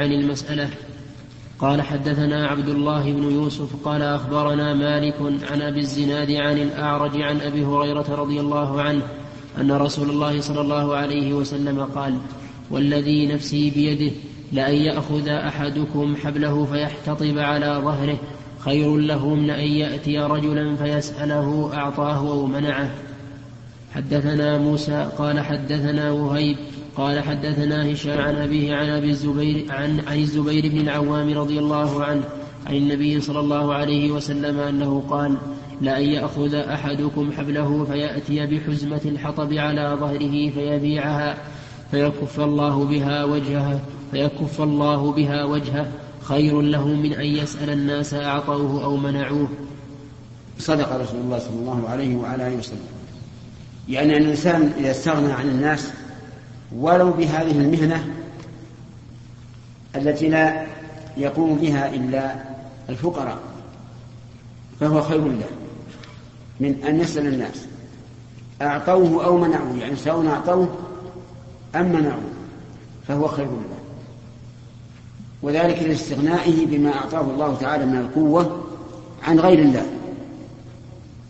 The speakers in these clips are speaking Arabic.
عن المسألة. قال حدثنا عبد الله بن يوسف قال أخبرنا مالك عن أبي الزناد عن الأعرج عن أبي هريرة رضي الله عنه أن رسول الله صلى الله عليه وسلم قال والذي نفسي بيده لأن يأخذ أحدكم حبله فيحتطب على ظهره خير له من أن يأتي رجلا فيسأله أعطاه أو منعه حدثنا موسى قال حدثنا وهيب قال حدثنا هشام عن أبيه عن أبي الزبير عن, عن الزبير بن العوام رضي الله عنه عن النبي صلى الله عليه وسلم أنه قال لأن يأخذ أحدكم حبله فيأتي بحزمة الحطب على ظهره فيبيعها فيكف الله بها وجهه فيكف الله بها وجهه خير له من أن يسأل الناس أعطوه أو منعوه. صدق رسول الله صلى الله عليه وعلى آله وسلم. يعني الإنسان إذا استغنى عن الناس ولو بهذه المهنة التي لا يقوم بها إلا الفقراء فهو خير له. من أن يسأل الناس أعطوه أو منعوه؟ يعني سواء أعطوه أم منعوه فهو خير له. وذلك لاستغنائه بما أعطاه الله تعالى من القوة عن غير الله.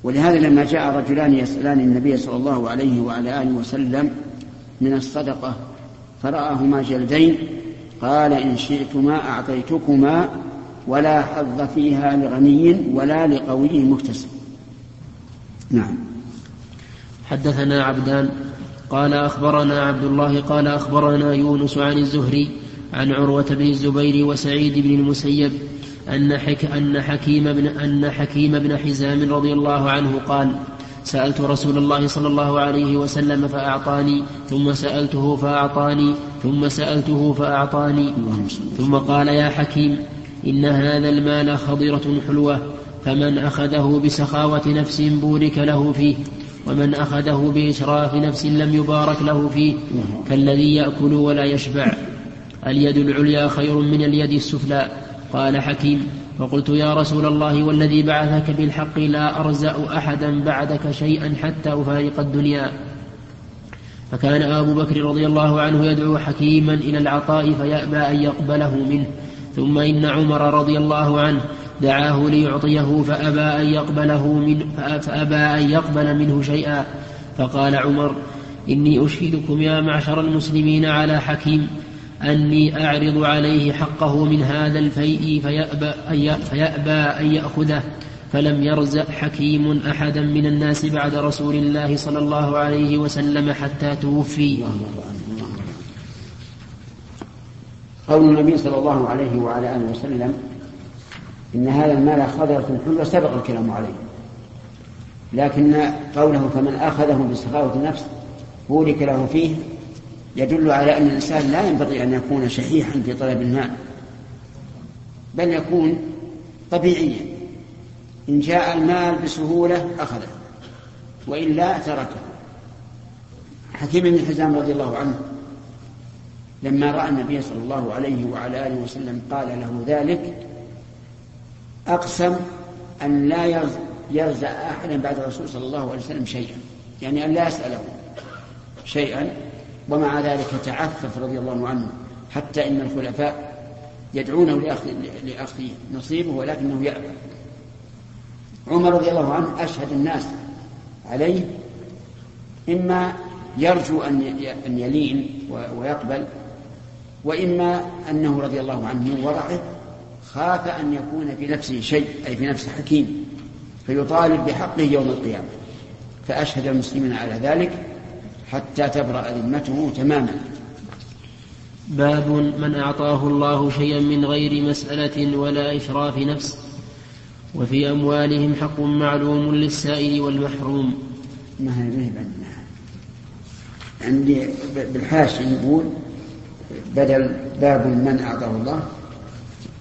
ولهذا لما جاء رجلان يسألان النبي صلى الله عليه وعلى آله وسلم من الصدقة. فرآهما جلدين قال إن شئتما أعطيتكما ولا حظ فيها لغني ولا لقوي مكتسب. نعم. حدثنا عبدان قال أخبرنا عبد الله قال أخبرنا يونس عن الزهري عن عروة بن الزبير وسعيد بن المسيب أن, حك أن حكيم بن أن حكيم بن حزام رضي الله عنه قال: سألت رسول الله صلى الله عليه وسلم فأعطاني ثم سألته فأعطاني ثم سألته فأعطاني ثم قال يا حكيم إن هذا المال خضرة حلوة فمن أخذه بسخاوة نفس بورك له فيه ومن أخذه بإشراف نفس لم يبارك له فيه كالذي يأكل ولا يشبع. اليد العليا خير من اليد السفلى. قال حكيم فقلت يا رسول الله والذي بعثك بالحق لا أرزأ أحدا بعدك شيئا حتى أفارق الدنيا. فكان أبو بكر رضي الله عنه يدعو حكيما إلى العطاء فيأبى أن يقبله منه. ثم إن عمر رضي الله عنه دعاه ليعطيه فأبى أن يقبله من فأبى أن يقبل منه شيئا. فقال عمر إني أشهدكم يا معشر المسلمين على حكيم أني أعرض عليه حقه من هذا الفيء فيأبى أن, فيأبى أن يأخذه فلم يرزق حكيم أحدا من الناس بعد رسول الله صلى الله عليه وسلم حتى توفي. قول النبي صلى الله عليه وعلى آله وسلم إن هذا المال خضرة حلوة سبق الكلام عليه. لكن قوله فمن أخذه بسخاوة النفس بورك له فيه يدل على أن الإنسان لا ينبغي أن يكون شحيحا في طلب المال بل يكون طبيعيا. إن جاء المال بسهولة أخذه وإلا تركه. حكيم بن حزام رضي الله عنه لما رأى النبي صلى الله عليه وعلى آله وسلم قال له ذلك أقسم أن لا يرزع أحدا بعد الرسول صلى الله عليه وسلم شيئا يعني أن لا يسأله شيئا. ومع ذلك تعفف رضي الله عنه حتى إن الخلفاء يدعونه لأخذ, لأخذ نصيبه ولكنه يأبى. عمر رضي الله عنه أشهد الناس عليه إما يرجو أن يلين ويقبل وإما أنه رضي الله عنه من ورعه خاف أن يكون في نفسه شيء أي في نفس حكيم فيطالب بحقه يوم القيامة. فأشهد المسلمين على ذلك. حتى تبرأ ذمته تماما. باب من أعطاه الله شيئا من غير مسألة ولا إشراف نفس وفي أموالهم حق معلوم للسائل والمحروم. ما هي ما هي عندي بالحاشي يقول بدل باب من أعطاه الله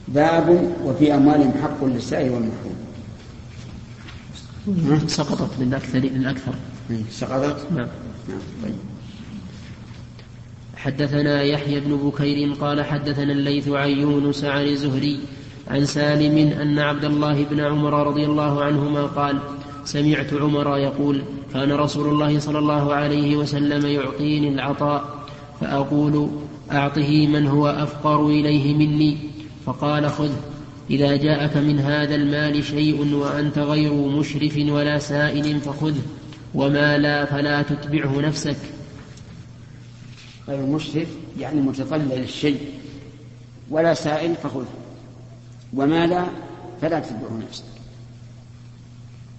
باب وفي أموالهم حق للسائل والمحروم. سقطت للأكثر للأكثر سقطت؟ نعم. نعم طيب. حدثنا يحيى بن بكير قال حدثنا الليث عن يونس عن الزهري عن سالم أن عبد الله بن عمر رضي الله عنهما قال سمعت عمر يقول كان رسول الله صلى الله عليه وسلم يعطيني العطاء فأقول أعطه من هو أفقر إليه مني. فقال خذ إذا جاءك من هذا المال شيء وأنت غير مشرف ولا سائل فخذه. وما لا فلا تتبعه نفسك. غير يعني متطلع للشيء ولا سائل فخذه. وما لا فلا تتبعه نفسك.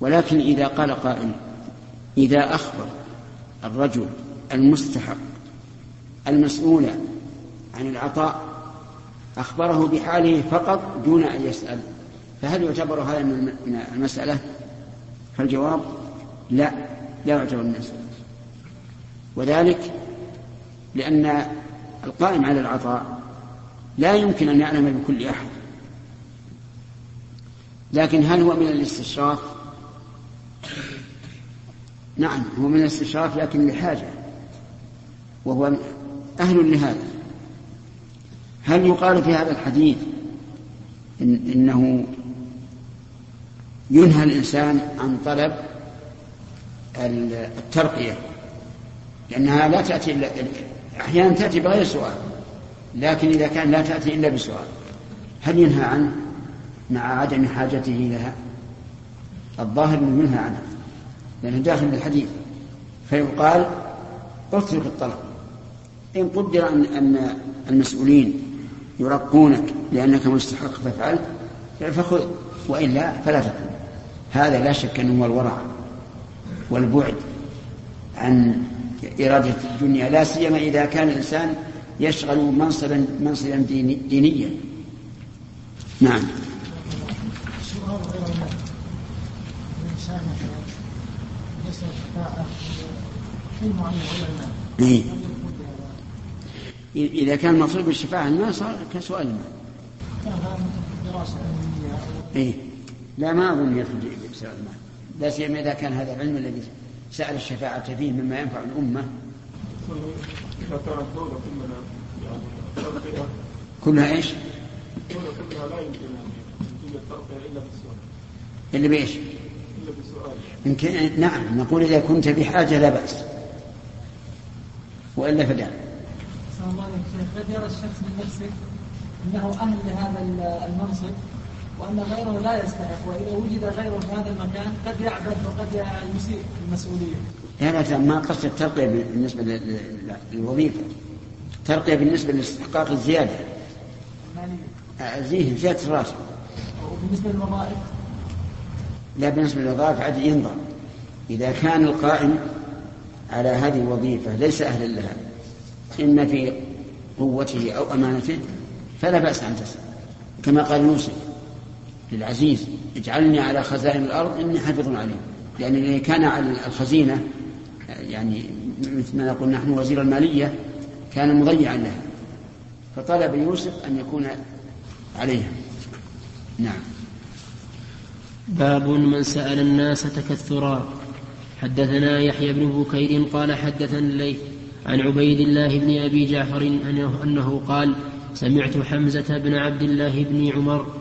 ولكن إذا قال قائل إذا أخبر الرجل المستحق المسؤول عن العطاء أخبره بحاله فقط دون أن يسأل. فهل يعتبر هذا من المسألة؟ فالجواب لا. لا من المسألة وذلك لأن القائم على العطاء لا يمكن أن يعلم بكل أحد. لكن هل هو من الاستشراف؟ نعم هو من الاستشراف لكن لحاجة وهو أهل لهذا. هل يقال في هذا الحديث إن إنه ينهى الإنسان عن طلب الترقية لأنها لا تأتي إلا أحيانا تأتي بغير سؤال لكن إذا كان لا تأتي إلا بسؤال هل ينهى عنه؟ مع عدم حاجته لها الظاهر أنه ينهى عنه لأنه داخل الحديث فيقال اترك الطلب إن قدر أن أن المسؤولين يرقونك لأنك مستحق فافعلت فخذ وإلا فلا تكن هذا لا شك أنه هو الورع. والبعد عن إرادة الدنيا لا سيما إذا كان الإنسان يشغل منصبا منصبا ديني دينيا نعم إيه. إذا كان المقصود بالشفاعة الماء صار كسؤال الماء إيه؟ لا ما أظن يدخل بسؤال الماء لا سيما إذا كان هذا العلم الذي سأل الشفاعة فيه مما ينفع الدولة كلها يعني كلها لا يمكن أن الترقية إلا بالسؤال إلا بإيش؟ إلا بالسؤال يمكن نعم نقول إذا كنت بحاجة لا بأس. وإلا فلا الله قد يرى الشخص من نفسه أنه أهل لهذا المنصب. وأن غيره لا يستحق وإذا وجد غيره في هذا المكان قد يعبث وقد يسيء المسؤولية. هذا ما قصد الترقية بالنسبة للوظيفة. ترقية بالنسبة لاستحقاق الزيادة. زيه زيادة الراتب. وبالنسبة للوظائف. لا بالنسبة للوظائف عاد ينظر إذا كان القائم على هذه الوظيفة ليس أهلا لها إما في قوته أو أمانته فلا بأس أن تسأل كما قال يوسف. للعزيز اجعلني على خزائن الأرض إني حافظ عليه لأن الذي كان على الخزينة يعني مثل ما نقول نحن وزير المالية كان مضيعا لها. فطلب يوسف أن يكون عليها. نعم. باب من سأل الناس تكثرا. حدثنا يحيى بن بكير قال حدثنا الليث عن عبيد الله بن أبي جعفر أنه قال سمعت حمزة بن عبد الله بن عمر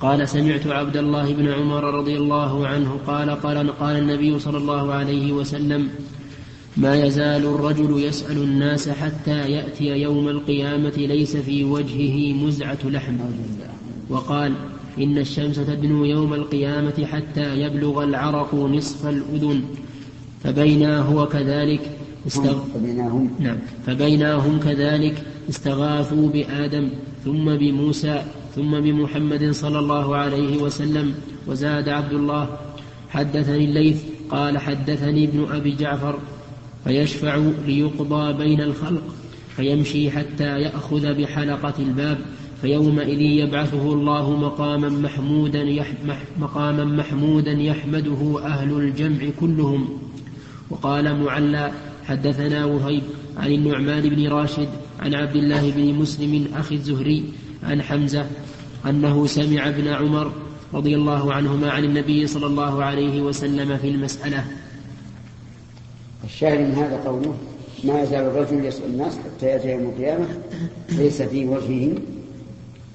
قال سمعت عبد الله بن عمر رضي الله عنه قال قال قال النبي صلى الله عليه وسلم ما يزال الرجل يسأل الناس حتى يأتي يوم القيامة ليس في وجهه مزعة لحم. وقال إن الشمس تدنو يوم القيامة حتى يبلغ العرق نصف الأذن. فبينا هو كذلك استغ... فبيناهم نعم. فبيناهم كذلك استغاثوا بآدم ثم بموسى ثم بمحمد صلى الله عليه وسلم وزاد عبد الله حدثني الليث قال حدثني ابن أبي جعفر فيشفع ليقضى بين الخلق فيمشي حتى يأخذ بحلقة الباب فيومئذ يبعثه الله مقاما محمودا مقاما محمودا يحمده أهل الجمع كلهم. وقال معلى حدثنا وهيب عن النعمان بن راشد عن عبد الله بن مسلم أخي الزهري عن حمزة أنه سمع ابن عمر رضي الله عنهما عن النبي صلى الله عليه وسلم في المسألة. الشاهد من هذا قوله ما يزال الرجل يسأل الناس حتى يأتي يوم القيامة ليس في وجهه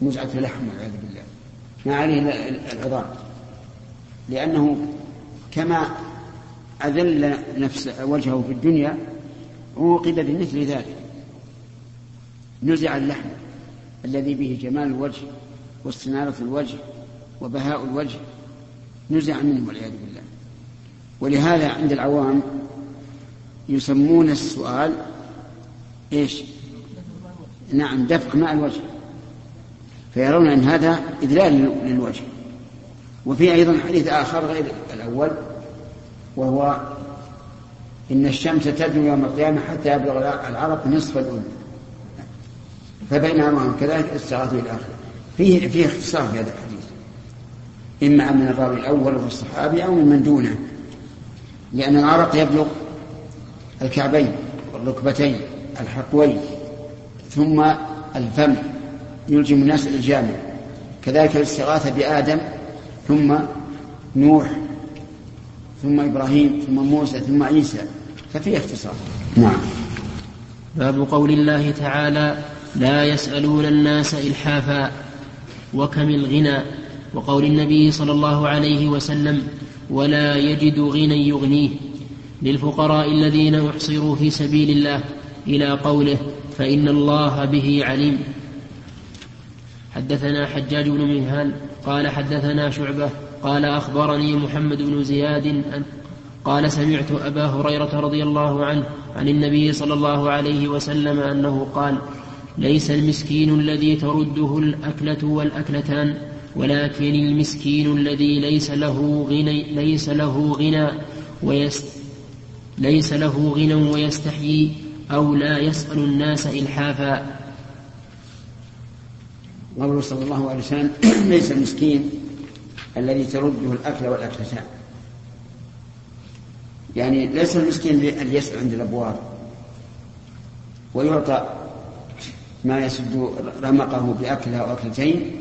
مزعة لحم والعياذ بالله. ما عليه العظام. لأنه كما أذل نفس وجهه في الدنيا عوقب بمثل ذلك. نزع اللحم. الذي به جمال الوجه واستنارة الوجه وبهاء الوجه نزع منه والعياذ بالله. ولهذا عند العوام يسمون السؤال إيش؟ نعم دفق ماء الوجه. فيرون أن هذا اذلال للوجه. وفي أيضا حديث آخر غير الأول وهو إن الشمس تدنو يوم القيامة حتى يبلغ العرق نصف الأم فبينهما كذلك استغاثوا إلى اخره فيه فيه اختصار في هذا الحديث. إما من الراوي الأول وهو الصحابي أو من دونه. لأن العرق يبلغ الكعبين والركبتين الحقوين ثم الفم يلجم الناس إلى الجامع. كذلك الاستغاثة بآدم ثم نوح ثم إبراهيم ثم موسى ثم عيسى. ففيه اختصار. نعم. باب قول الله تعالى لا يسألون الناس إلحافا وكم الغنى وقول النبي صلى الله عليه وسلم ولا يجد غنى يغنيه للفقراء الذين أحصروا في سبيل الله إلى قوله فإن الله به عليم. حدثنا حجاج بن منهال قال حدثنا شعبة قال أخبرني محمد بن زياد قال سمعت أبا هريرة رضي الله عنه عن النبي صلى الله عليه وسلم أنه قال ليس المسكين الذي ترده الأكلة والأكلتان ولكن المسكين الذي ليس له غنى ليس له غنى ويست ليس له غنى ويستحيي أو لا يسأل الناس إلحافا. قوله صلى الله عليه وسلم ليس المسكين الذي ترده الأكل والأكلتان. يعني ليس المسكين الذي يسأل عند الأبواب ويعطى ما يسد رمقه بأكلة أو أكلتين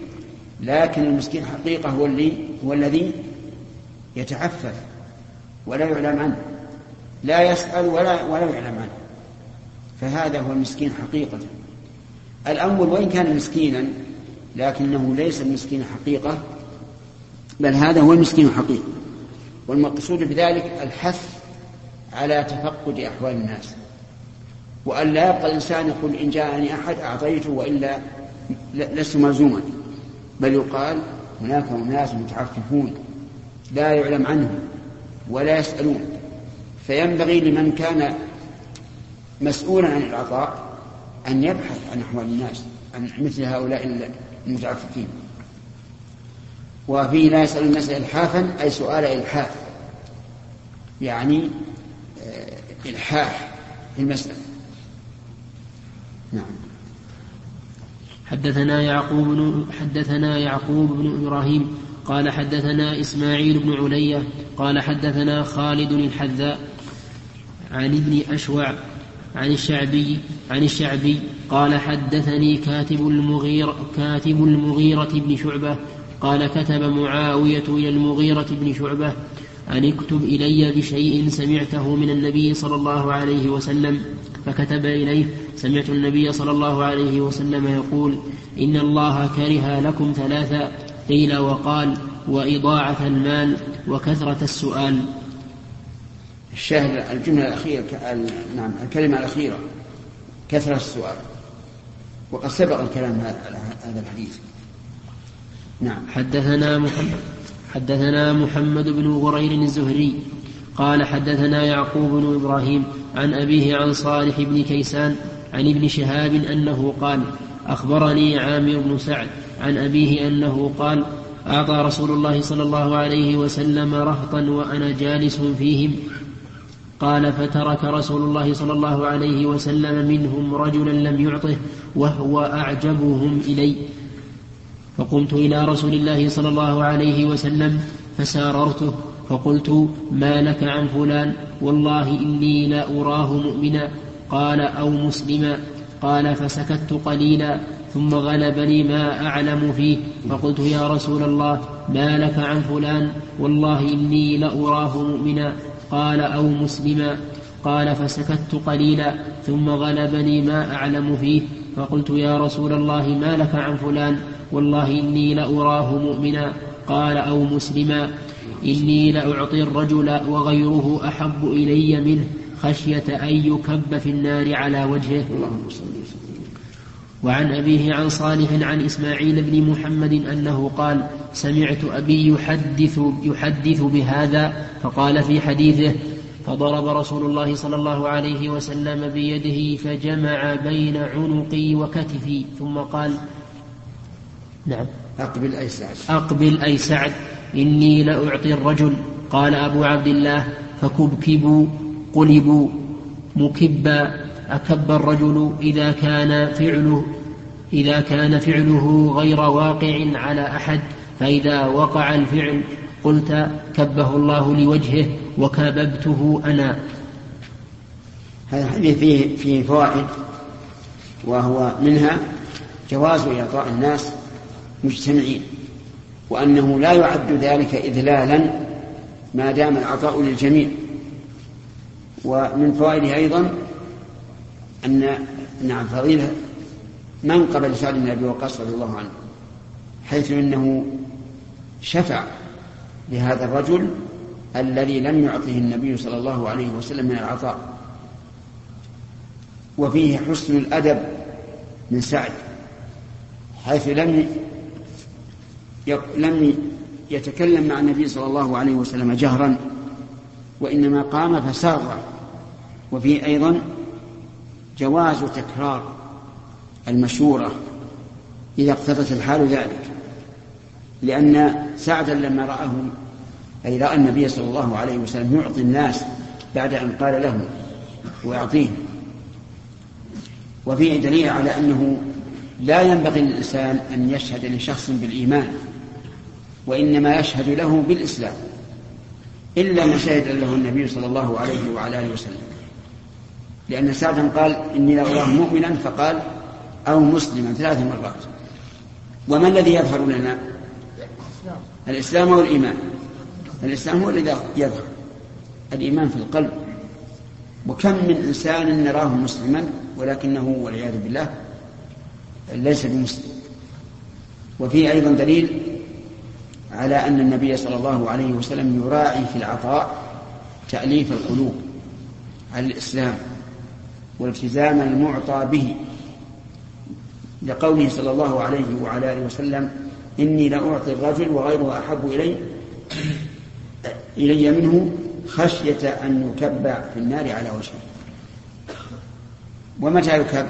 لكن المسكين حقيقة هو, اللي هو الذي يتعفف ولا يعلم عنه. لا يسأل ولا ولا يعلم عنه. فهذا هو المسكين حقيقة. الأول وإن كان مسكينا لكنه ليس المسكين حقيقة بل هذا هو المسكين حقيقة. والمقصود بذلك الحث على تفقد أحوال الناس. وأن لا يبقى الإنسان يقول إن جاءني أحد أعطيته وإلا لست ملزوما. بل يقال هناك أناس متعففون لا يعلم عنهم ولا يسألون. فينبغي لمن كان مسؤولا عن العطاء أن يبحث عن أحوال الناس عن مثل هؤلاء المتعففين. وفيه لا يسأل الناس إلحافا أي سؤال إلحاف. يعني آه، إلحاح في المسألة. نعم. حدثنا يعقوب بن حدثنا يعقوب بن إبراهيم قال حدثنا إسماعيل بن علية قال حدثنا خالد الحذاء عن ابن أشوع عن الشعبي عن الشعبي قال حدثني كاتب المغيرة كاتب المغيرة بن شعبة قال كتب معاوية إلى المغيرة بن شعبة أن اكتب إلي بشيء سمعته من النبي صلى الله عليه وسلم فكتب إليه سمعت النبي صلى الله عليه وسلم يقول إن الله كره لكم ثلاثا قيل وقال وإضاعة المال وكثرة السؤال. الشاهد الجملة الأخيرة نعم الكلمة الأخيرة كثرة السؤال. وقد سبق الكلام هذا الحديث. نعم. حدثنا محمد حدثنا محمد بن غرير الزهري قال حدثنا يعقوب بن إبراهيم عن أبيه عن صالح بن كيسان عن ابن شهاب أنه قال أخبرني عامر بن سعد عن أبيه أنه قال أعطى رسول الله صلى الله عليه وسلم رهطا وأنا جالس فيهم. قال فترك رسول الله صلى الله عليه وسلم منهم رجلا لم يعطه وهو أعجبهم إلي. فقمت إلى رسول الله صلى الله عليه وسلم فساررته فقلت ما لك عن فلان؟ والله إني لا أراه مؤمنا. قال أو مسلما قال فسكت قليلا ثم غلبني ما أعلم فيه فقلت يا رسول الله ما لك عن فلان والله إني لأراه مؤمنا قال أو مسلما قال فسكت قليلا ثم غلبني ما أعلم فيه فقلت يا رسول الله ما لك عن فلان والله إني لأراه مؤمنا قال أو مسلما إني لأعطي الرجل وغيره أحب إلي منه خشية أن يكب في النار على وجهه. وعن أبيه عن صالح عن إسماعيل بن محمد أنه قال سمعت أبي يحدث, يحدث بهذا فقال في حديثه فضرب رسول الله صلى الله عليه وسلم بيده فجمع بين عنقي وكتفي ثم قال نعم. أقبل أي سعد. أقبل أي سعد إني لأعطي الرجل. قال أبو عبد الله فكبكبوا. قلبوا مكبا أكب الرجل إذا كان فعله إذا كان فعله غير واقع على أحد فإذا وقع الفعل قلت كبه الله لوجهه وكببته أنا. هذا الحديث فيه, فيه فوائد وهو منها جواز إعطاء الناس مجتمعين وأنه لا يعد ذلك إذلالا ما دام العطاء للجميع. ومن فوائده أيضا أن نعم فضيلة من قبل سعد بن أبي وقاص رضي الله عنه حيث إنه شفع لهذا الرجل الذي لم يعطه النبي صلى الله عليه وسلم من العطاء. وفيه حسن الأدب من سعد حيث لم لم يتكلم مع النبي صلى الله عليه وسلم جهرا وإنما قام فسار وفيه أيضا جواز تكرار المشورة إذا اقتضت الحال ذلك لأن سعدا لما رآه أي رأى النبي صلى الله عليه وسلم يعطي الناس بعد أن قال لهم ويعطيهم وفيه دليل على أنه لا ينبغي للإنسان أن يشهد لشخص بالإيمان وإنما يشهد له بالإسلام إلا ما شهد له النبي صلى الله عليه وعلى آله وسلم. لأن سعدا قال إني لأراه مؤمنا فقال أو مسلما ثلاث مرات. وما الذي يظهر لنا؟ الإسلام والإيمان. الإسلام هو الذي يظهر. الإيمان في القلب. وكم من إنسان نراه مسلما ولكنه والعياذ بالله ليس بمسلم. وفيه أيضا دليل على أن النبي صلى الله عليه وسلم يراعي في العطاء تأليف القلوب على الإسلام. والتزام المعطى به. لقوله صلى الله عليه وعلى آله وسلم إني لأعطي الرجل وغيره أحب إلي إلي منه خشية أن يكب في النار على وجهه. ومتى يكب؟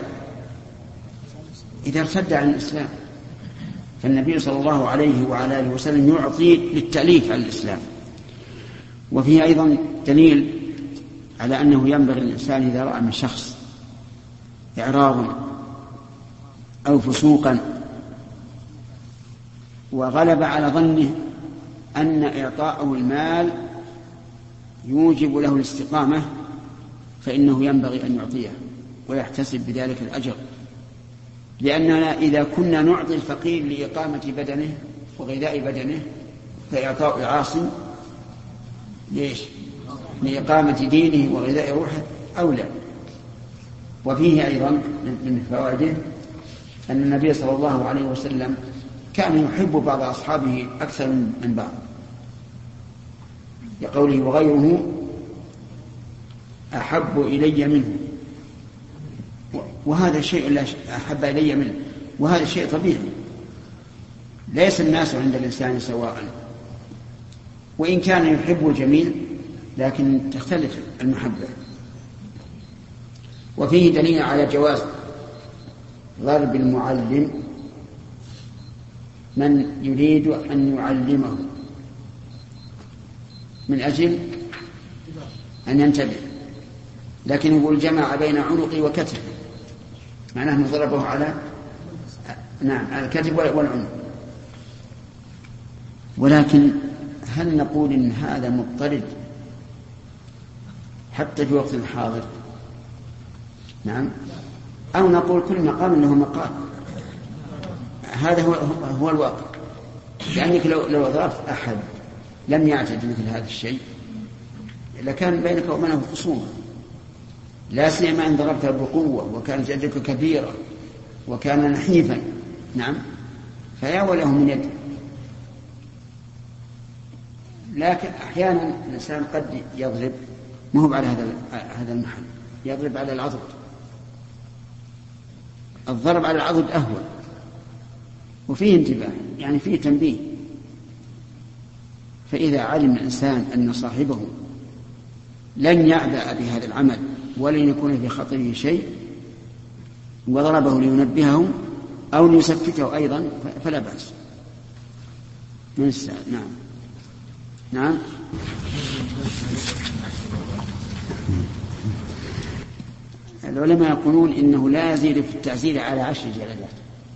إذا ارتد عن الإسلام. فالنبي صلى الله عليه وعلى آله وسلم يعطي للتأليف على الإسلام. وفيه أيضا دليل على أنه ينبغي الإنسان إذا رأى من شخص إعراضا أو فسوقا وغلب على ظنه أن إعطاءه المال يوجب له الاستقامة فإنه ينبغي أن يعطيه ويحتسب بذلك الأجر لأننا إذا كنا نعطي الفقير لإقامة بدنه وغذاء بدنه فإعطاء عاصم ليش؟ لإقامة دينه وغذاء روحه أولى وفيه أيضا من فوائده أن النبي صلى الله عليه وسلم كان يحب بعض أصحابه أكثر من بعض. لقوله وغيره أحب إلي منه. وهذا شيء لا أحب إلي منه. وهذا شيء طبيعي. ليس الناس عند الإنسان سواء. وإن كان يحب الجميل لكن تختلف المحبة. وفيه دليل على جواز ضرب المعلم من يريد أن يعلمه. من أجل أن ينتبه. لكن يقول جمع بين عنقي وكتفي معناه أنه ضربه على نعم على الكتف والعنق. ولكن هل نقول إن هذا مضطرد حتى في وقت الحاضر؟ نعم. أو نقول كل مقام له مقال هذا هو هو الواقع. لأنك لو لو ضربت أحد لم يعتد مثل هذا الشيء لكان بينك وبينه خصومة. لا سيما إن ضربته بقوة وكانت يدك كبيرة وكان نحيفا. نعم. فيا وله من يد. لكن أحيانا الإنسان قد يضرب ما هو على هذا هذا المحل يضرب على العضد. الضرب على العضد أهون. وفيه انتباه يعني فيه تنبيه. فإذا علم الإنسان أن صاحبه لن يعبأ بهذا العمل ولن يكون في خطره شيء وضربه لينبهه أو ليسكته أيضا فلا بأس. من السائل؟ نعم. نعم. العلماء يقولون إنه لا يزيد في التعزير على عشر جلدات.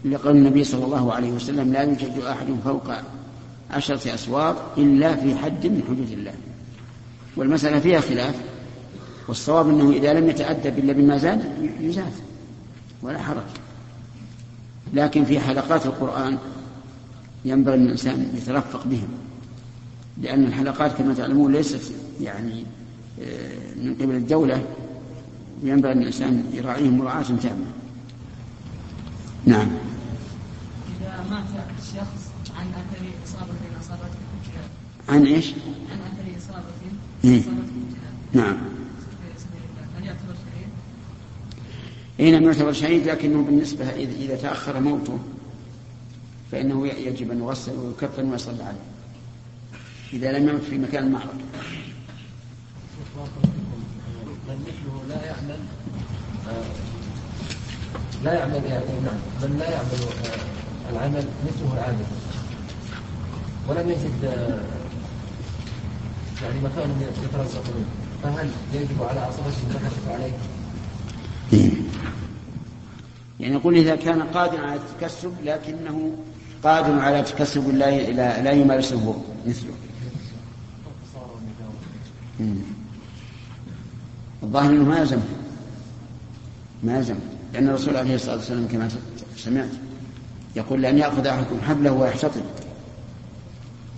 لقول النبي صلى الله عليه وسلم لا يوجد أحد فوق عشرة أسوار إلا في حد من حدود الله. والمسألة فيها خلاف والصواب أنه إذا لم يتأدب إلا بما زاد يزاد ولا حرج. لكن في حلقات القرآن ينبغي الإنسان يترفق بهم لأن الحلقات كما تعلمون ليست يعني آه، من قبل الدولة ينبغي أن الإنسان يراعيهم مراعاة تامة. نعم. إذا مات الشخص عن أثر إصابة أصابته عن إيش؟ عن أثر إصابة إيه؟ نعم. هل يعتبر شهيد؟ اي نعم يعتبر شهيد لكنه بالنسبة إذا تأخر موته فإنه يجب أن يغسل ويكفن ويصلى عليه إذا لم يمت في مكان المعركة من مثله لا يعمل لا يعمل يعني نعم من لا يعمل العمل مثله العامل ولم يجد يعني مكان يترزق منه فهل يجب على عصبته ان عليه؟ يعني يقول إذا كان قادرا على التكسب لكنه قادر على تكسب لا لا يمارسه مثله. الظاهر إنه ما يلزم ما يلزم لأن الرسول عليه الصلاة والسلام كما سمعت يقول لأن يأخذ أحدكم حبله ويحتطب.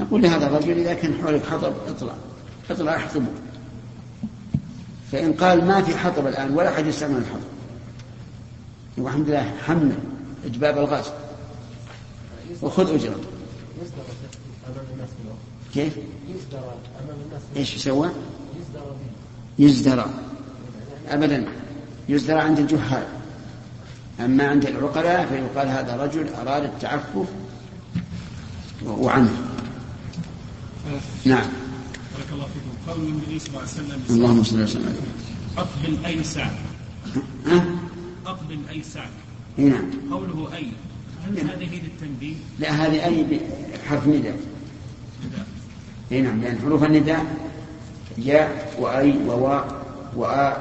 نقول لهذا الرجل إذا كان حولك حطب اطلع. اطلع احطبه. فإن قال ما في حطب الآن ولا أحد يستعمل الحطب. والحمد لله حمل إجباب الغاز. وخذ اجره كيف؟ إيش يسوى؟ يزدرى. ابدا يزدرى عند الجهال. أما عند العقلاء فيقال هذا رجل أراد التعفف وعنه. نعم. بارك الله فيكم قول النبي صلى الله عليه وسلم اللهم صل وسلم اي سعد ها؟ اقبل اي سعد إي نعم. قوله أي. هل هذه للتنبيه؟ لا هذه أي حرف نداء. إي نعم لأن حروف النداء ياء وأي وواء وآ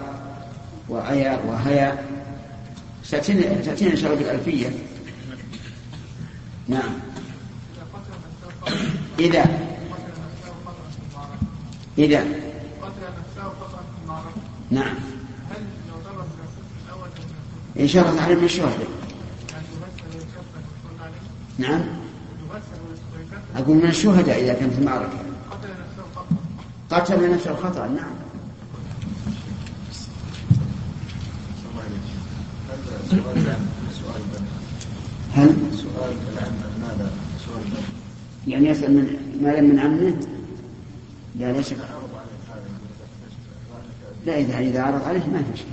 وأيا وهيا. تأتينا تأتينا إن شاء الله بالألفية نعم. إذا. إذا. نعم. إن شاء الله تعالى من الشهداء نعم. أقول من الشهداء إذا كان في المعركة. قتل نفسه خطأ نعم. هل؟ سؤال ماذا سؤال يعني يسأل من مالا من عمه؟ لا ليس لا إذا إذا عرض عليه ما في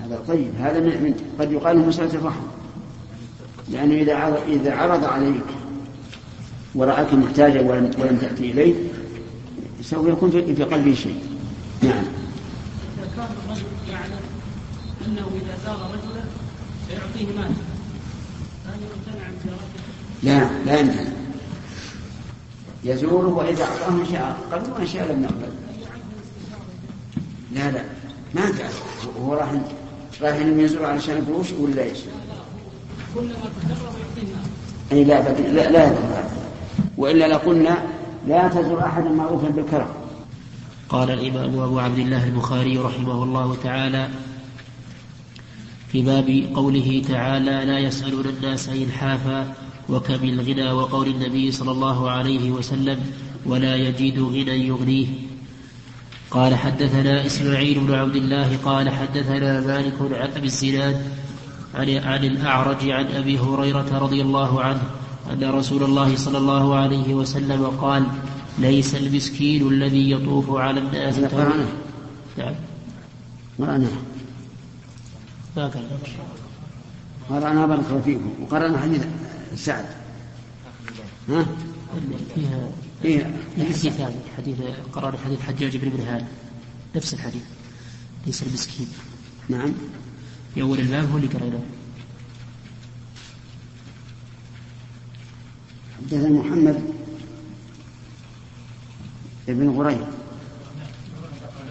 هذا طيب. هذا من قد يقال له مسألة الرحمة لأنه إذا عرض إذا عرض عليك ورآك محتاجا ولم, ولم تأتي إليه سوف يكون في قلبه شيء. نعم. إذا كان الرجل يعلم أنه إذا زار رجلا سيعطيه مال. لا لا يمتنع يزوره وإذا أعطاه إن شاء قبل وإن شاء لم يقبل لا لا. ما انت وهو راح راح يزور علشان فلوس ولا إيش؟ كلما تقرب يعطيه أي لا لا لا وإلا لقلنا لا تزور احدا معروفا بالكرم. قال الإمام أبو عبد الله البخاري رحمه الله تعالى في باب قوله تعالى لا يسألون الناس إلحافا وكم الغنى وقول النبي صلى الله عليه وسلم ولا يجد غنى يغنيه. قال حدثنا إسماعيل بن عبد الله قال حدثنا مالك عن أبي الزناد عن, عن الأعرج عن أبي هريرة رضي الله عنه أن رسول الله صلى الله عليه وسلم قال ليس المسكين الذي يطوف على الناس نعم. قال قرأنا بارك فيكم. وقرأنا حديث سعد. ها؟ فيها فيها حديث ثاني حديث قرأنا حديث حجاج بن منهال نفس الحديث. ليس المسكين. نعم. في أول الباب هو اللي قرأناه حدثنا محمد بن غريب.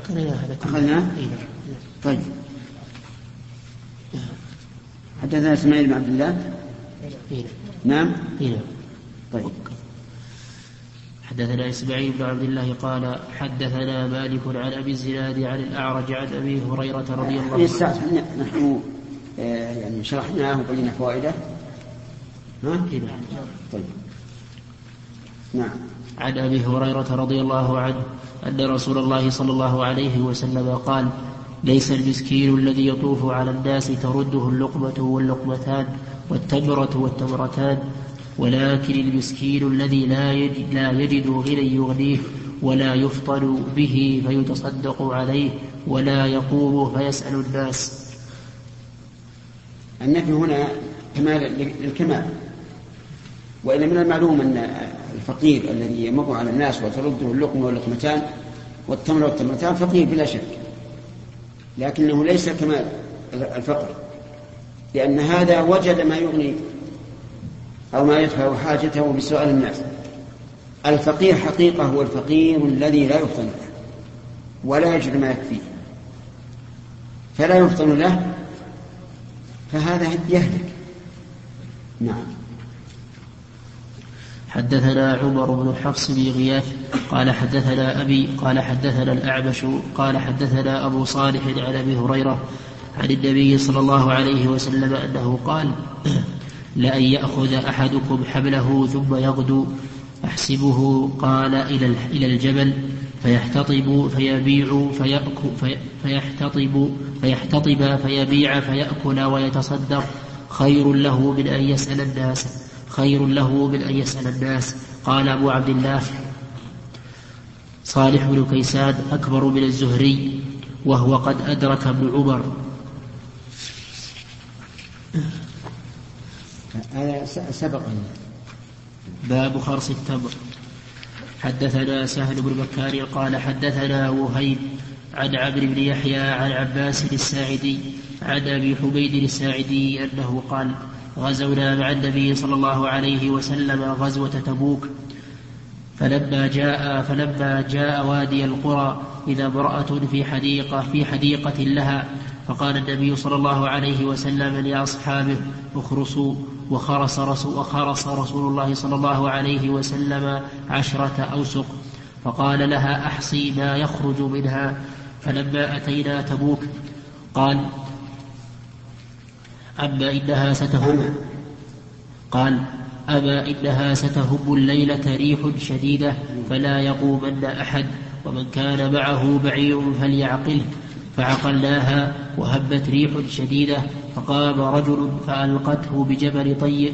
قرأناه هذا. أخذناه؟ إي نعم. طيب. حدثنا إسماعيل بن عبد الله إي نعم. إي نعم. طيب حدثنا إسماعيل بن عبد الله قال حدثنا مالك عن أبي الزناد عن الأعرج عن أبي هريرة رضي الله عنه نحن آه، يعني شرحناه وبينا فوائده ها؟ إي نعم. طيب نعم عن أبي هريرة رضي الله عنه أن رسول الله صلى الله عليه وسلم قال ليس المسكين الذي يطوف على الناس ترده اللقمة واللقمتان والتمرة والتمرتان ولكن المسكين الذي لا يجد, لا يجد غنى يغنيه ولا يفطن به فيتصدق عليه ولا يقوم فيسأل الناس. النفي هنا كمال للكمال وإن من المعلوم أن الفقير الذي يمر على الناس وترده اللقمة واللقمتان والتمر والتمرتان فقير بلا شك. لكنه ليس كمال الفقر لأن هذا وجد ما يغني أو ما يدفع حاجته بسؤال الناس. الفقير حقيقة هو الفقير الذي لا يفطن له ولا يجد ما يكفيه. فلا يفطن له فهذا يهلك. نعم. حدثنا عمر بن حفص بن غياث قال حدثنا أبي قال حدثنا الأعمش قال حدثنا أبو صالح عن أبي هريرة عن النبي صلى الله عليه وسلم أنه قال لأن يأخذ أحدكم حبله ثم يغدو أحسبه قال إلى إلى الجبل فيحتطب فيبيع فيأكل في فيحتطب فيحتطب فيبيع فيأكل ويتصدق خير له من أن يسأل الناس. خير له من أن يسأل الناس. قال أبو عبد الله صالح بن كيسان أكبر من الزهري وهو قد أدرك ابن عمر. هذا سبق. باب خرص التمر. حدثنا سهل بن بكار قال حدثنا وهيب عن عمرو بن يحيى عن عباس الساعدي عن أبي حميد الساعدي أنه قال غزونا مع النبي صلى الله عليه وسلم غزوة تبوك. فلما جاء فلما جاء وادي القرى إذا امرأة في حديقة في حديقة لها فقال النبي صلى الله عليه وسلم لأصحابه اخرسوا وخرس رسول, وخرس رسول الله صلى الله عليه وسلم عشرة أوسق. فقال لها أحصي ما يخرج منها. فلما أتينا تبوك قال أما إنها ستهب. قال أما إنها ستهب الليلة ريح شديدة فلا يقومن أحد ومن كان معه بعير فليعقله. فعقلناها وهبت ريح شديدة فقام رجل فألقته بجبل طيء.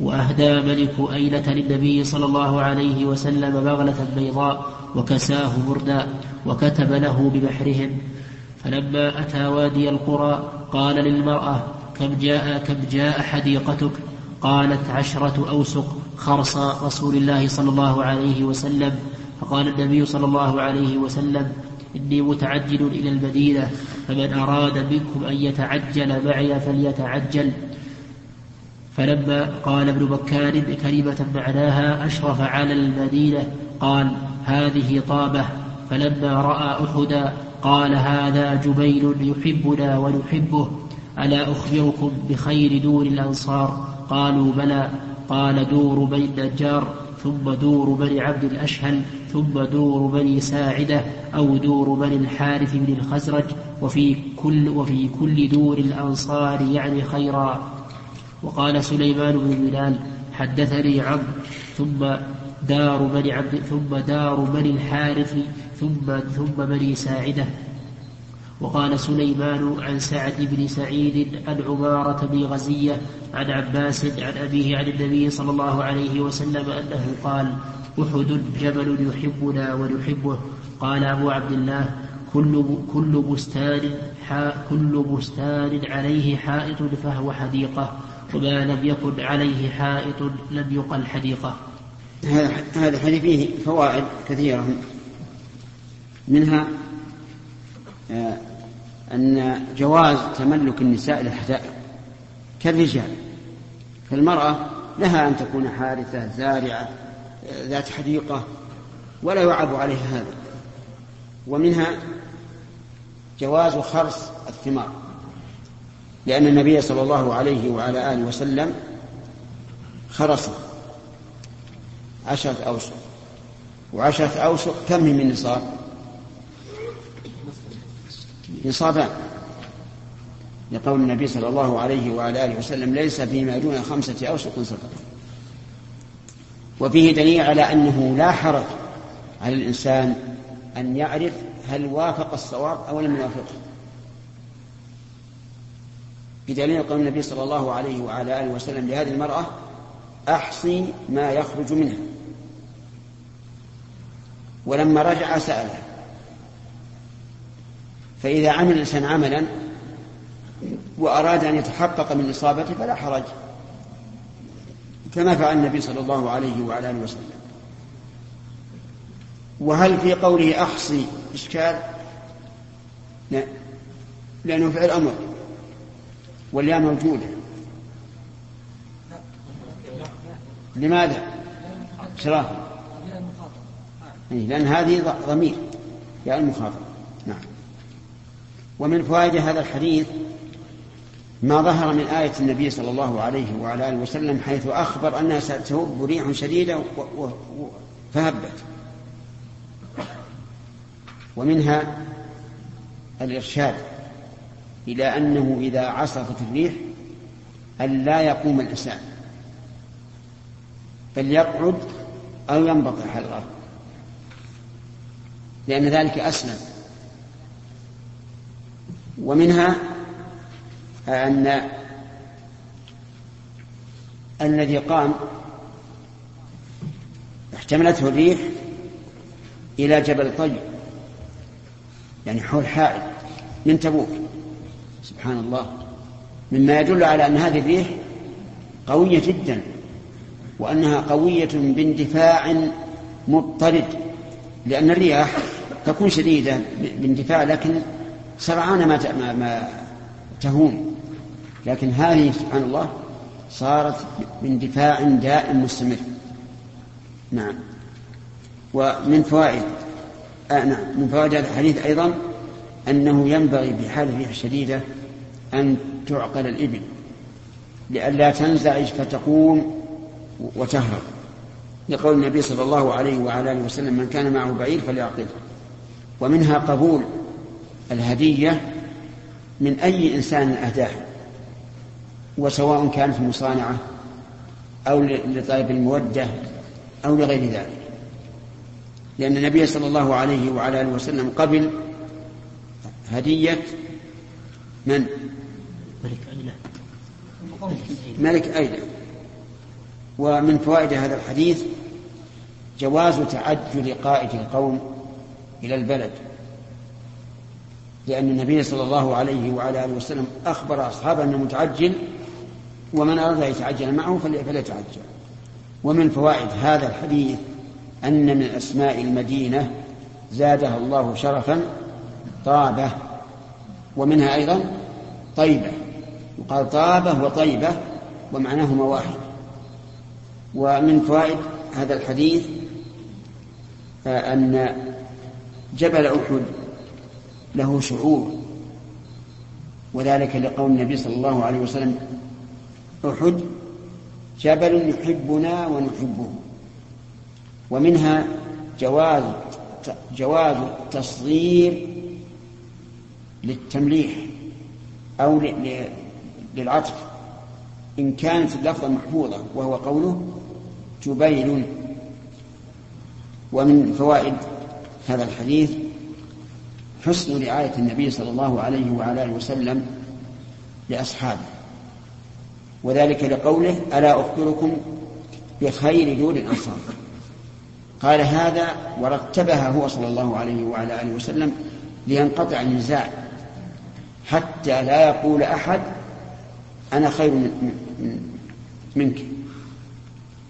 وأهدى ملك أيلة للنبي صلى الله عليه وسلم بغلة بيضاء وكساه بردا وكتب له ببحرهم. فلما أتى وادي القرى قال للمرأة كم جاء كم جاء حديقتك؟ قالت عشرة أوسق خرص رسول الله صلى الله عليه وسلم. فقال النبي صلى الله عليه وسلم إني متعجل إلى المدينة فمن أراد منكم أن يتعجل معي فليتعجل. فلما قال ابن بكار كلمة معناها أشرف على المدينة قال هذه طابة. فلما رأى أحدا قال هذا جبيل يحبنا ونحبه. ألا أخبركم بخير دور الأنصار؟ قالوا بلى. قال دور بني النجار ثم دور بني عبد الأشهل ثم دور بني ساعدة أو دور بني الحارث بن الخزرج. وفي كل وفي كل دور الأنصار يعني خيرا. وقال سليمان بن بلال حدثني عمرو ثم دار بني عبد ثم دار بني الحارث ثم ثم بني ساعدة. وقال سليمان عن سعد بن سعيد عن عمارة بن غزية عن عباس عن أبيه عن النبي صلى الله عليه وسلم أنه قال أحد جبل يحبنا ونحبه. قال أبو عبد الله كل كل بستان كل بستان عليه حائط فهو حديقة وما لم يكن عليه حائط لم يقل حديقة. هذا الحديث فيه فوائد كثيرة منها أن جواز تملك النساء للحدائق كالرجال فالمرأة لها أن تكون حارثة زارعة آه، ذات حديقة ولا يعاب عليها هذا. ومنها جواز خرص الثمار لأن النبي صلى الله عليه وعلى آله وسلم خرص عشرة أوسق وعشرة أوسق كم من نصاب؟ نصابان. لقول النبي صلى الله عليه وعلى آله وسلم ليس فيما دون خمسة أوسق صدقة وفيه دليل على أنه لا حرج على الإنسان أن يعرف هل وافق الصواب أو لم يوافقه بدليل قول النبي صلى الله عليه وعلى آله وسلم لهذه المرأة أحصي ما يخرج منها. ولما رجع سأله فإذا عمل الإنسان عملا وأراد أن يتحقق من إصابته فلا حرج كما فعل النبي صلى الله عليه وعلى آله وسلم. وهل في قوله أحصي إشكال؟ لا لأنه فعل أمر والياء موجودة. لماذا؟ شراه لأن هذه ضمير يا المخاطب. ومن فوائد هذا الحديث ما ظهر من آية النبي صلى الله عليه وعلى آله وسلم حيث أخبر أنها ستهب ريح شديدة فهبت. ومنها الإرشاد إلى أنه إذا عصفت الريح أن لا يقوم الإنسان بل يقعد أو ينبطح على الأرض لأن ذلك أسلم. ومنها أن الذي قام احتملته الريح إلى جبل طيب يعني حول حائل من تبوك سبحان الله. مما يدل على أن هذه الريح قوية جدا وأنها قوية باندفاع مضطرد لأن الرياح تكون شديدة باندفاع لكن سرعان ما ما, تهون. لكن هذه سبحان الله صارت باندفاع دائم مستمر. نعم. ومن فوائد آه نعم. من فوائد هذا الحديث أيضا أنه ينبغي بحال الريح الشديدة أن تعقل الإبل. لئلا تنزعج فتقوم وتهرب. لقول النبي صلى الله عليه وعلى آله وسلم من كان معه بعير فليعقله. ومنها قبول الهدية من أي إنسان أهداه وسواء كانت مصانعة أو لطلب المودة أو لغير ذلك. لأن النبي صلى الله عليه وعلى آله وسلم قبل هدية من؟ ملك أيلة. ملك أيلة. ومن فوائد هذا الحديث جواز تعجل قائد القوم إلى البلد. لأن النبي صلى الله عليه وعلى آله وسلم أخبر أصحابه أنه متعجل ومن أراد أن يتعجل معه فليتعجل. ومن فوائد هذا الحديث أن من أسماء المدينة زادها الله شرفا طابة ومنها أيضا طيبة. يقال طابة وطيبة ومعناهما واحد ومن فوائد هذا الحديث أن جبل أحد له شعور. وذلك لقول النبي صلى الله عليه وسلم أحد جبل يحبنا ونحبه. ومنها جواز جواز التصغير للتمليح أو للعطف. إن كانت اللفظة محفوظة وهو قوله جبيل. ومن فوائد هذا الحديث حسن رعاية النبي صلى الله عليه وعلى آله وسلم لأصحابه. وذلك لقوله ألا أخبركم بخير دور الأنصار؟ قال هذا ورتبها هو صلى الله عليه وعلى آله وسلم لينقطع النزاع حتى لا يقول أحد أنا خير من من منك.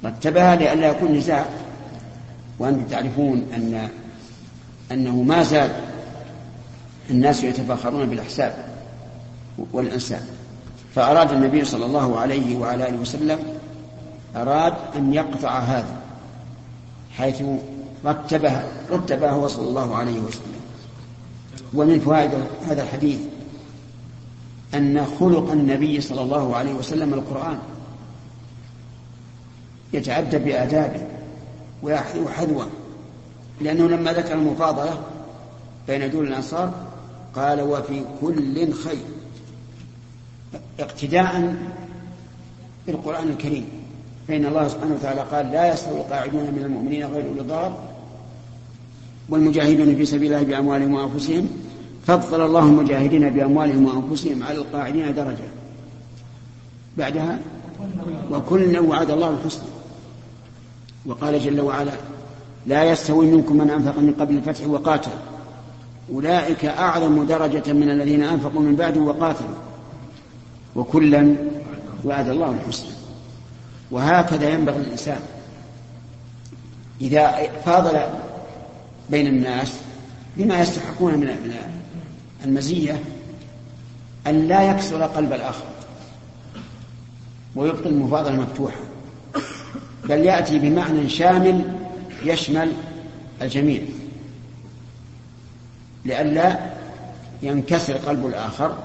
رتبها لئلا يكون نزاع. وأنتم تعرفون أن أنه ما زال الناس يتفاخرون بالأحساب والأنساب. فأراد النبي صلى الله عليه وعلى آله وسلم أراد أن يقطع هذا حيث رتبها رتبها هو صلى الله عليه وسلم. ومن فوائد هذا الحديث أن خلق النبي صلى الله عليه وسلم القرآن. يتعدى بآدابه ويحذو حذوة لأنه لما ذكر المفاضلة بين دول الأنصار قال وفي كل خير. اقتداء بالقرآن الكريم. فإن الله سبحانه وتعالى قال لا يستوي القاعدون من المؤمنين غير أولي الضرر والمجاهدون في سبيل الله بأموالهم وأنفسهم. فضل الله المجاهدين بأموالهم وأنفسهم على القاعدين درجة. بعدها وكلا وعد الله الحسنى. وقال جل وعلا لا يستوي منكم من أنفق من قبل الفتح وقاتل. أولئك أعظم درجة من الذين أنفقوا من بعد وقاتلوا. وكلا وعد الله الحسنى. وهكذا ينبغي الإنسان. إذا فاضل بين الناس بما يستحقون من المزية أن لا يكسر قلب الآخر. ويبقي المفاضلة مفتوحة بل يأتي بمعنى شامل يشمل الجميع. لئلا ينكسر قلب الآخر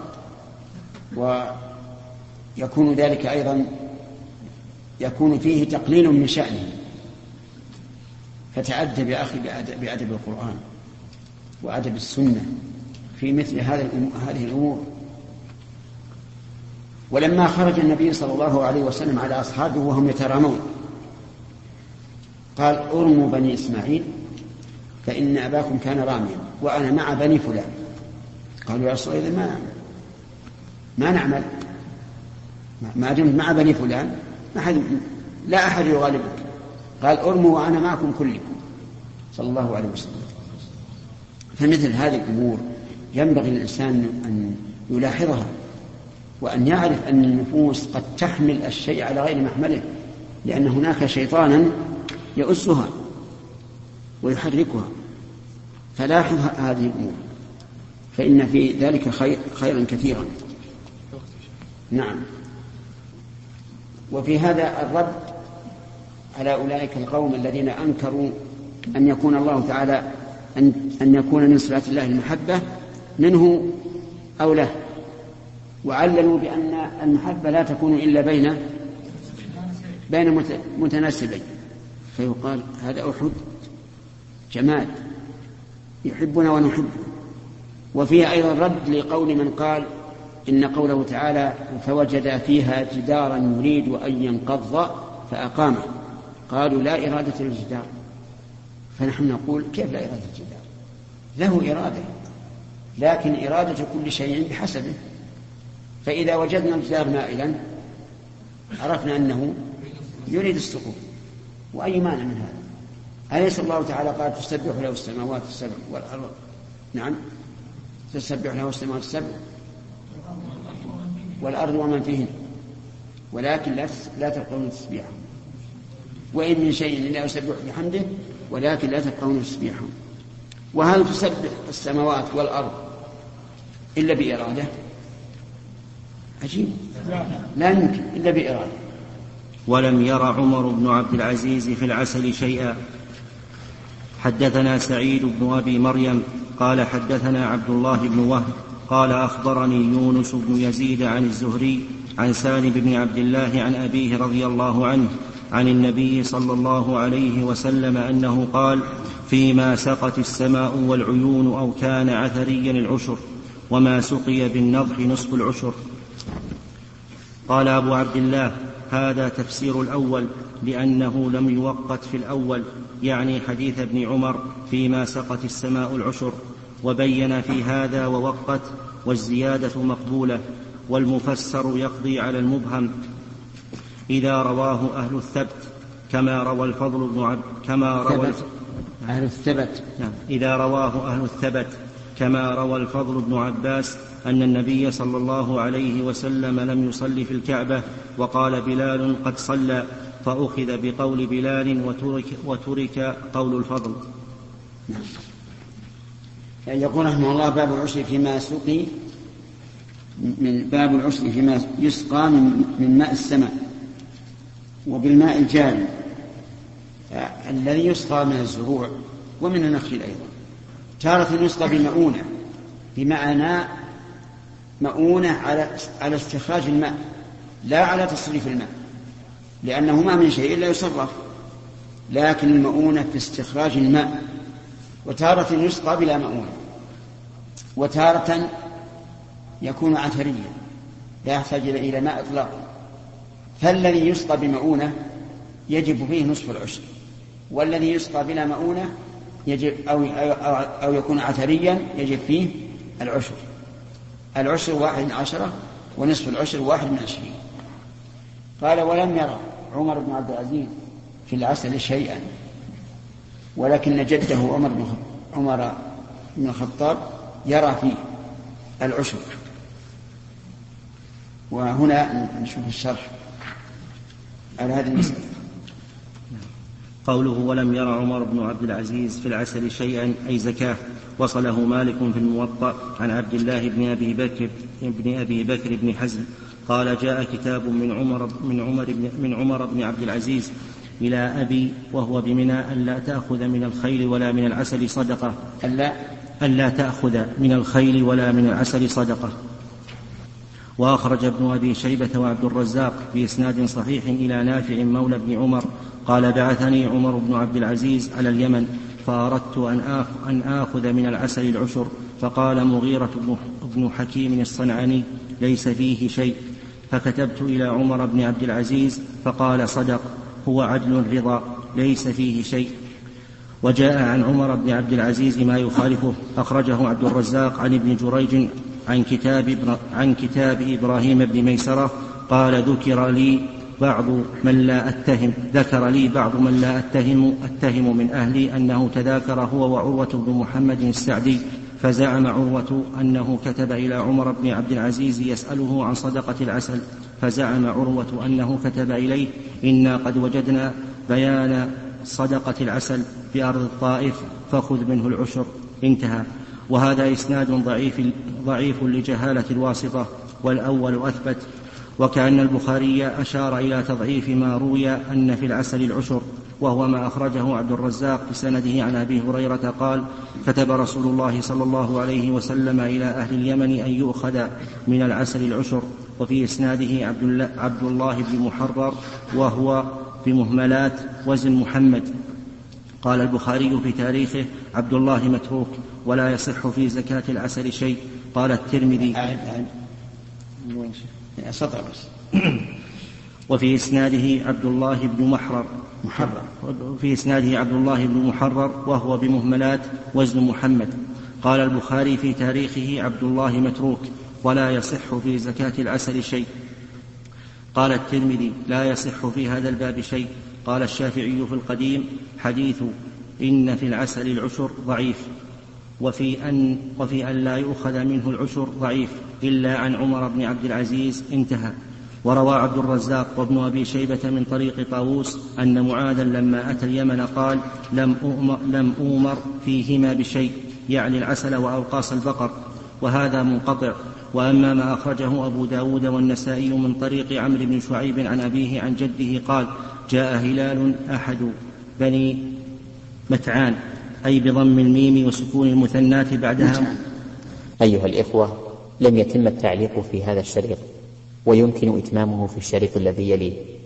ويكون ذلك أيضا يكون فيه تقليل من شأنه. فتأدب يا أخي بأدب القرآن وأدب السنة في مثل هذه الأمور. ولما خرج النبي صلى الله عليه وسلم على أصحابه وهم يترامون قال أرموا بني إسماعيل فإن أباكم كان راميا. وأنا مع بني فلان. قالوا يا رسول الله ما ما نعمل. ما دمت مع بني فلان. ما أحد لا أحد يغالبك. قال أرموا وأنا معكم كلكم. صلى الله عليه وسلم. فمثل هذه الأمور ينبغي للإنسان أن يلاحظها وأن يعرف أن النفوس قد تحمل الشيء على غير محمله لأن هناك شيطانا يؤسها ويحركها. فلاحظ هذه الأمور. فإن في ذلك خير خيرا كثيرا. نعم. وفي هذا الرد على أولئك القوم الذين أنكروا أن يكون الله تعالى أن, أن يكون من صفات الله المحبة منه أو له. وعللوا بأن المحبة لا تكون إلا بين بين متناسبين. فيقال هذا أحد جماد يحبنا ونحبه. وفيه أيضا رد لقول من قال إن قوله تعالى فوجد فيها جدارا يريد أن ينقض فأقامه. قالوا لا إرادة للجدار. فنحن نقول كيف لا إرادة الجدار له إرادة لكن إرادة كل شيء بحسبه. فإذا وجدنا الجدار مائلا عرفنا أنه يريد السقوط. وأي مانع من هذا؟ أليس الله تعالى قال تسبح له السماوات السبع والأرض؟ نعم. تسبح له السماوات السبع والأرض ومن فيهن. ولكن لا لا تفقهون تسبيحهم. وإن من شيء إلا يسبح بحمده ولكن لا تفقهون تسبيحهم. وهل تسبح السماوات والأرض إلا بإرادة؟ عجيب. لا يمكن إلا بإرادة. ولم ير عمر بن عبد العزيز في العسل شيئا. حدثنا سعيد بن أبي مريم قال حدثنا عبد الله بن وهب قال أخبرني يونس بن يزيد عن الزهري عن سالم بن عبد الله عن أبيه رضي الله عنه عن النبي صلى الله عليه وسلم أنه قال فيما سقت السماء والعيون أو كان عثريا العشر وما سقي بالنضح نصف العشر. قال أبو عبد الله هذا تفسير الأول لأنه لم يوقت في الأول يعني حديث ابن عمر فيما سقت السماء العشر وبين في هذا ووقت والزيادة مقبولة والمفسر يقضي على المبهم. إذا رواه أهل الثبت كما روى الفضل بن عبد كما روى أهل الثبت. نعم. إذا رواه أهل الثبت كما روى الفضل بن عباس أن النبي صلى الله عليه وسلم لم يصل في الكعبة وقال بلال قد صلى. فأخذ بقول بلال وترك, وترك قول الفضل. نعم. يقول رحمه الله باب العشر فيما سقي من باب العشر فيما يسقى من, من ماء السماء وبالماء الجاري. الذي يسقى من الزروع ومن النخيل أيضا. تارة يسقى بمؤونة بمعنى مؤونة على على استخراج الماء لا على تصريف الماء. لأنه ما من شيء إلا يصرف لكن المؤونة في استخراج الماء وتارة يسقى بلا مؤونة وتارة يكون عثريا لا يحتاج إلى ماء إطلاقا. فالذي يسقى بمؤونة يجب فيه نصف العشر والذي يسقى بلا مؤونة يجب أو, أو, أو يكون عثريا يجب فيه العشر. العشر واحد من عشرة ونصف العشر واحد من عشرين. قال ولم يرى عمر بن عبد العزيز في العسل شيئا ولكن جده عمر بن عمر بن الخطاب يرى فيه العشر وهنا نشوف الشرح على هذه المسألة. قوله ولم ير عمر بن عبد العزيز في العسل شيئا أي زكاة وصله مالك في الموطأ عن عبد الله بن أبي بكر بن أبي بكر بن حزم قال جاء كتاب من عمر من عمر بن من عمر بن عبد العزيز إلى أبي وهو بمنى ألا تأخذ من الخيل ولا من العسل صدقة. ألا ألا تأخذ من الخيل ولا من العسل صدقة. وأخرج ابن أبي شيبة وعبد الرزاق بإسناد صحيح إلى نافع مولى بن عمر. قال بعثني عمر بن عبد العزيز على اليمن فأردت أن أن آخذ من العسل العشر. فقال مغيرة بن حكيم الصنعاني ليس فيه شيء. فكتبت إلى عمر بن عبد العزيز فقال صدق هو عدل الرضا ليس فيه شيء. وجاء عن عمر بن عبد العزيز ما يخالفه. أخرجه عبد الرزاق عن ابن جريج عن كتاب, عن كتاب إبراهيم بن ميسرة قال ذكر لي بعض من لا أتهم ذكر لي بعض من لا أتهم أتهم من أهلي أنه تذاكر هو وعروة بن محمد السعدي. فزعم عروة أنه كتب إلى عمر بن عبد العزيز يسأله عن صدقة العسل. فزعم عروة أنه كتب إليه إنا قد وجدنا بيان صدقة العسل بأرض الطائف فخذ منه العشر. انتهى. وهذا إسناد ضعيف ضعيف لجهالة الواسطة والأول أثبت. وكأن البخاري أشار إلى تضعيف ما روي أن في العسل العشر. وهو ما أخرجه عبد الرزاق بسنده عن أبي هريرة قال كتب رسول الله صلى الله عليه وسلم إلى أهل اليمن أن يؤخذ من العسل العشر وفي إسناده عبد الله بن محرر وهو بمهملات وزن محمد قال البخاري في تاريخه عبد الله متروك ولا يصح في زكاة العسل شيء قال الترمذي سطر بس وفي إسناده عبد الله بن محرر. محرر. في إسناده عبد الله بن محرر وهو بمهملات وزن محمد. قال البخاري في تاريخه عبد الله متروك ولا يصح في زكاة العسل شيء. قال الترمذي لا يصح في هذا الباب شيء. قال الشافعي في القديم حديث إن في العسل العشر ضعيف وفي أن, وفي أن لا يؤخذ منه العشر ضعيف إلا عن عمر بن عبد العزيز انتهى. وروى عبد الرزاق وابن أبي شيبة من طريق طاووس أن معاذا لما أتى اليمن قال لم أؤمر, لم أؤمر فيهما بشيء يعني العسل وأوقاص البقر وهذا منقطع. وأما ما أخرجه أبو داود والنسائي من طريق عمرو بن شعيب عن أبيه عن جده قال جاء هلال أحد بني متعان أي بضم الميم وسكون المثنات بعدها. أيها الإخوة لم يتم التعليق في هذا الشريط. ويمكن إتمامه في الشريط الذي يليه.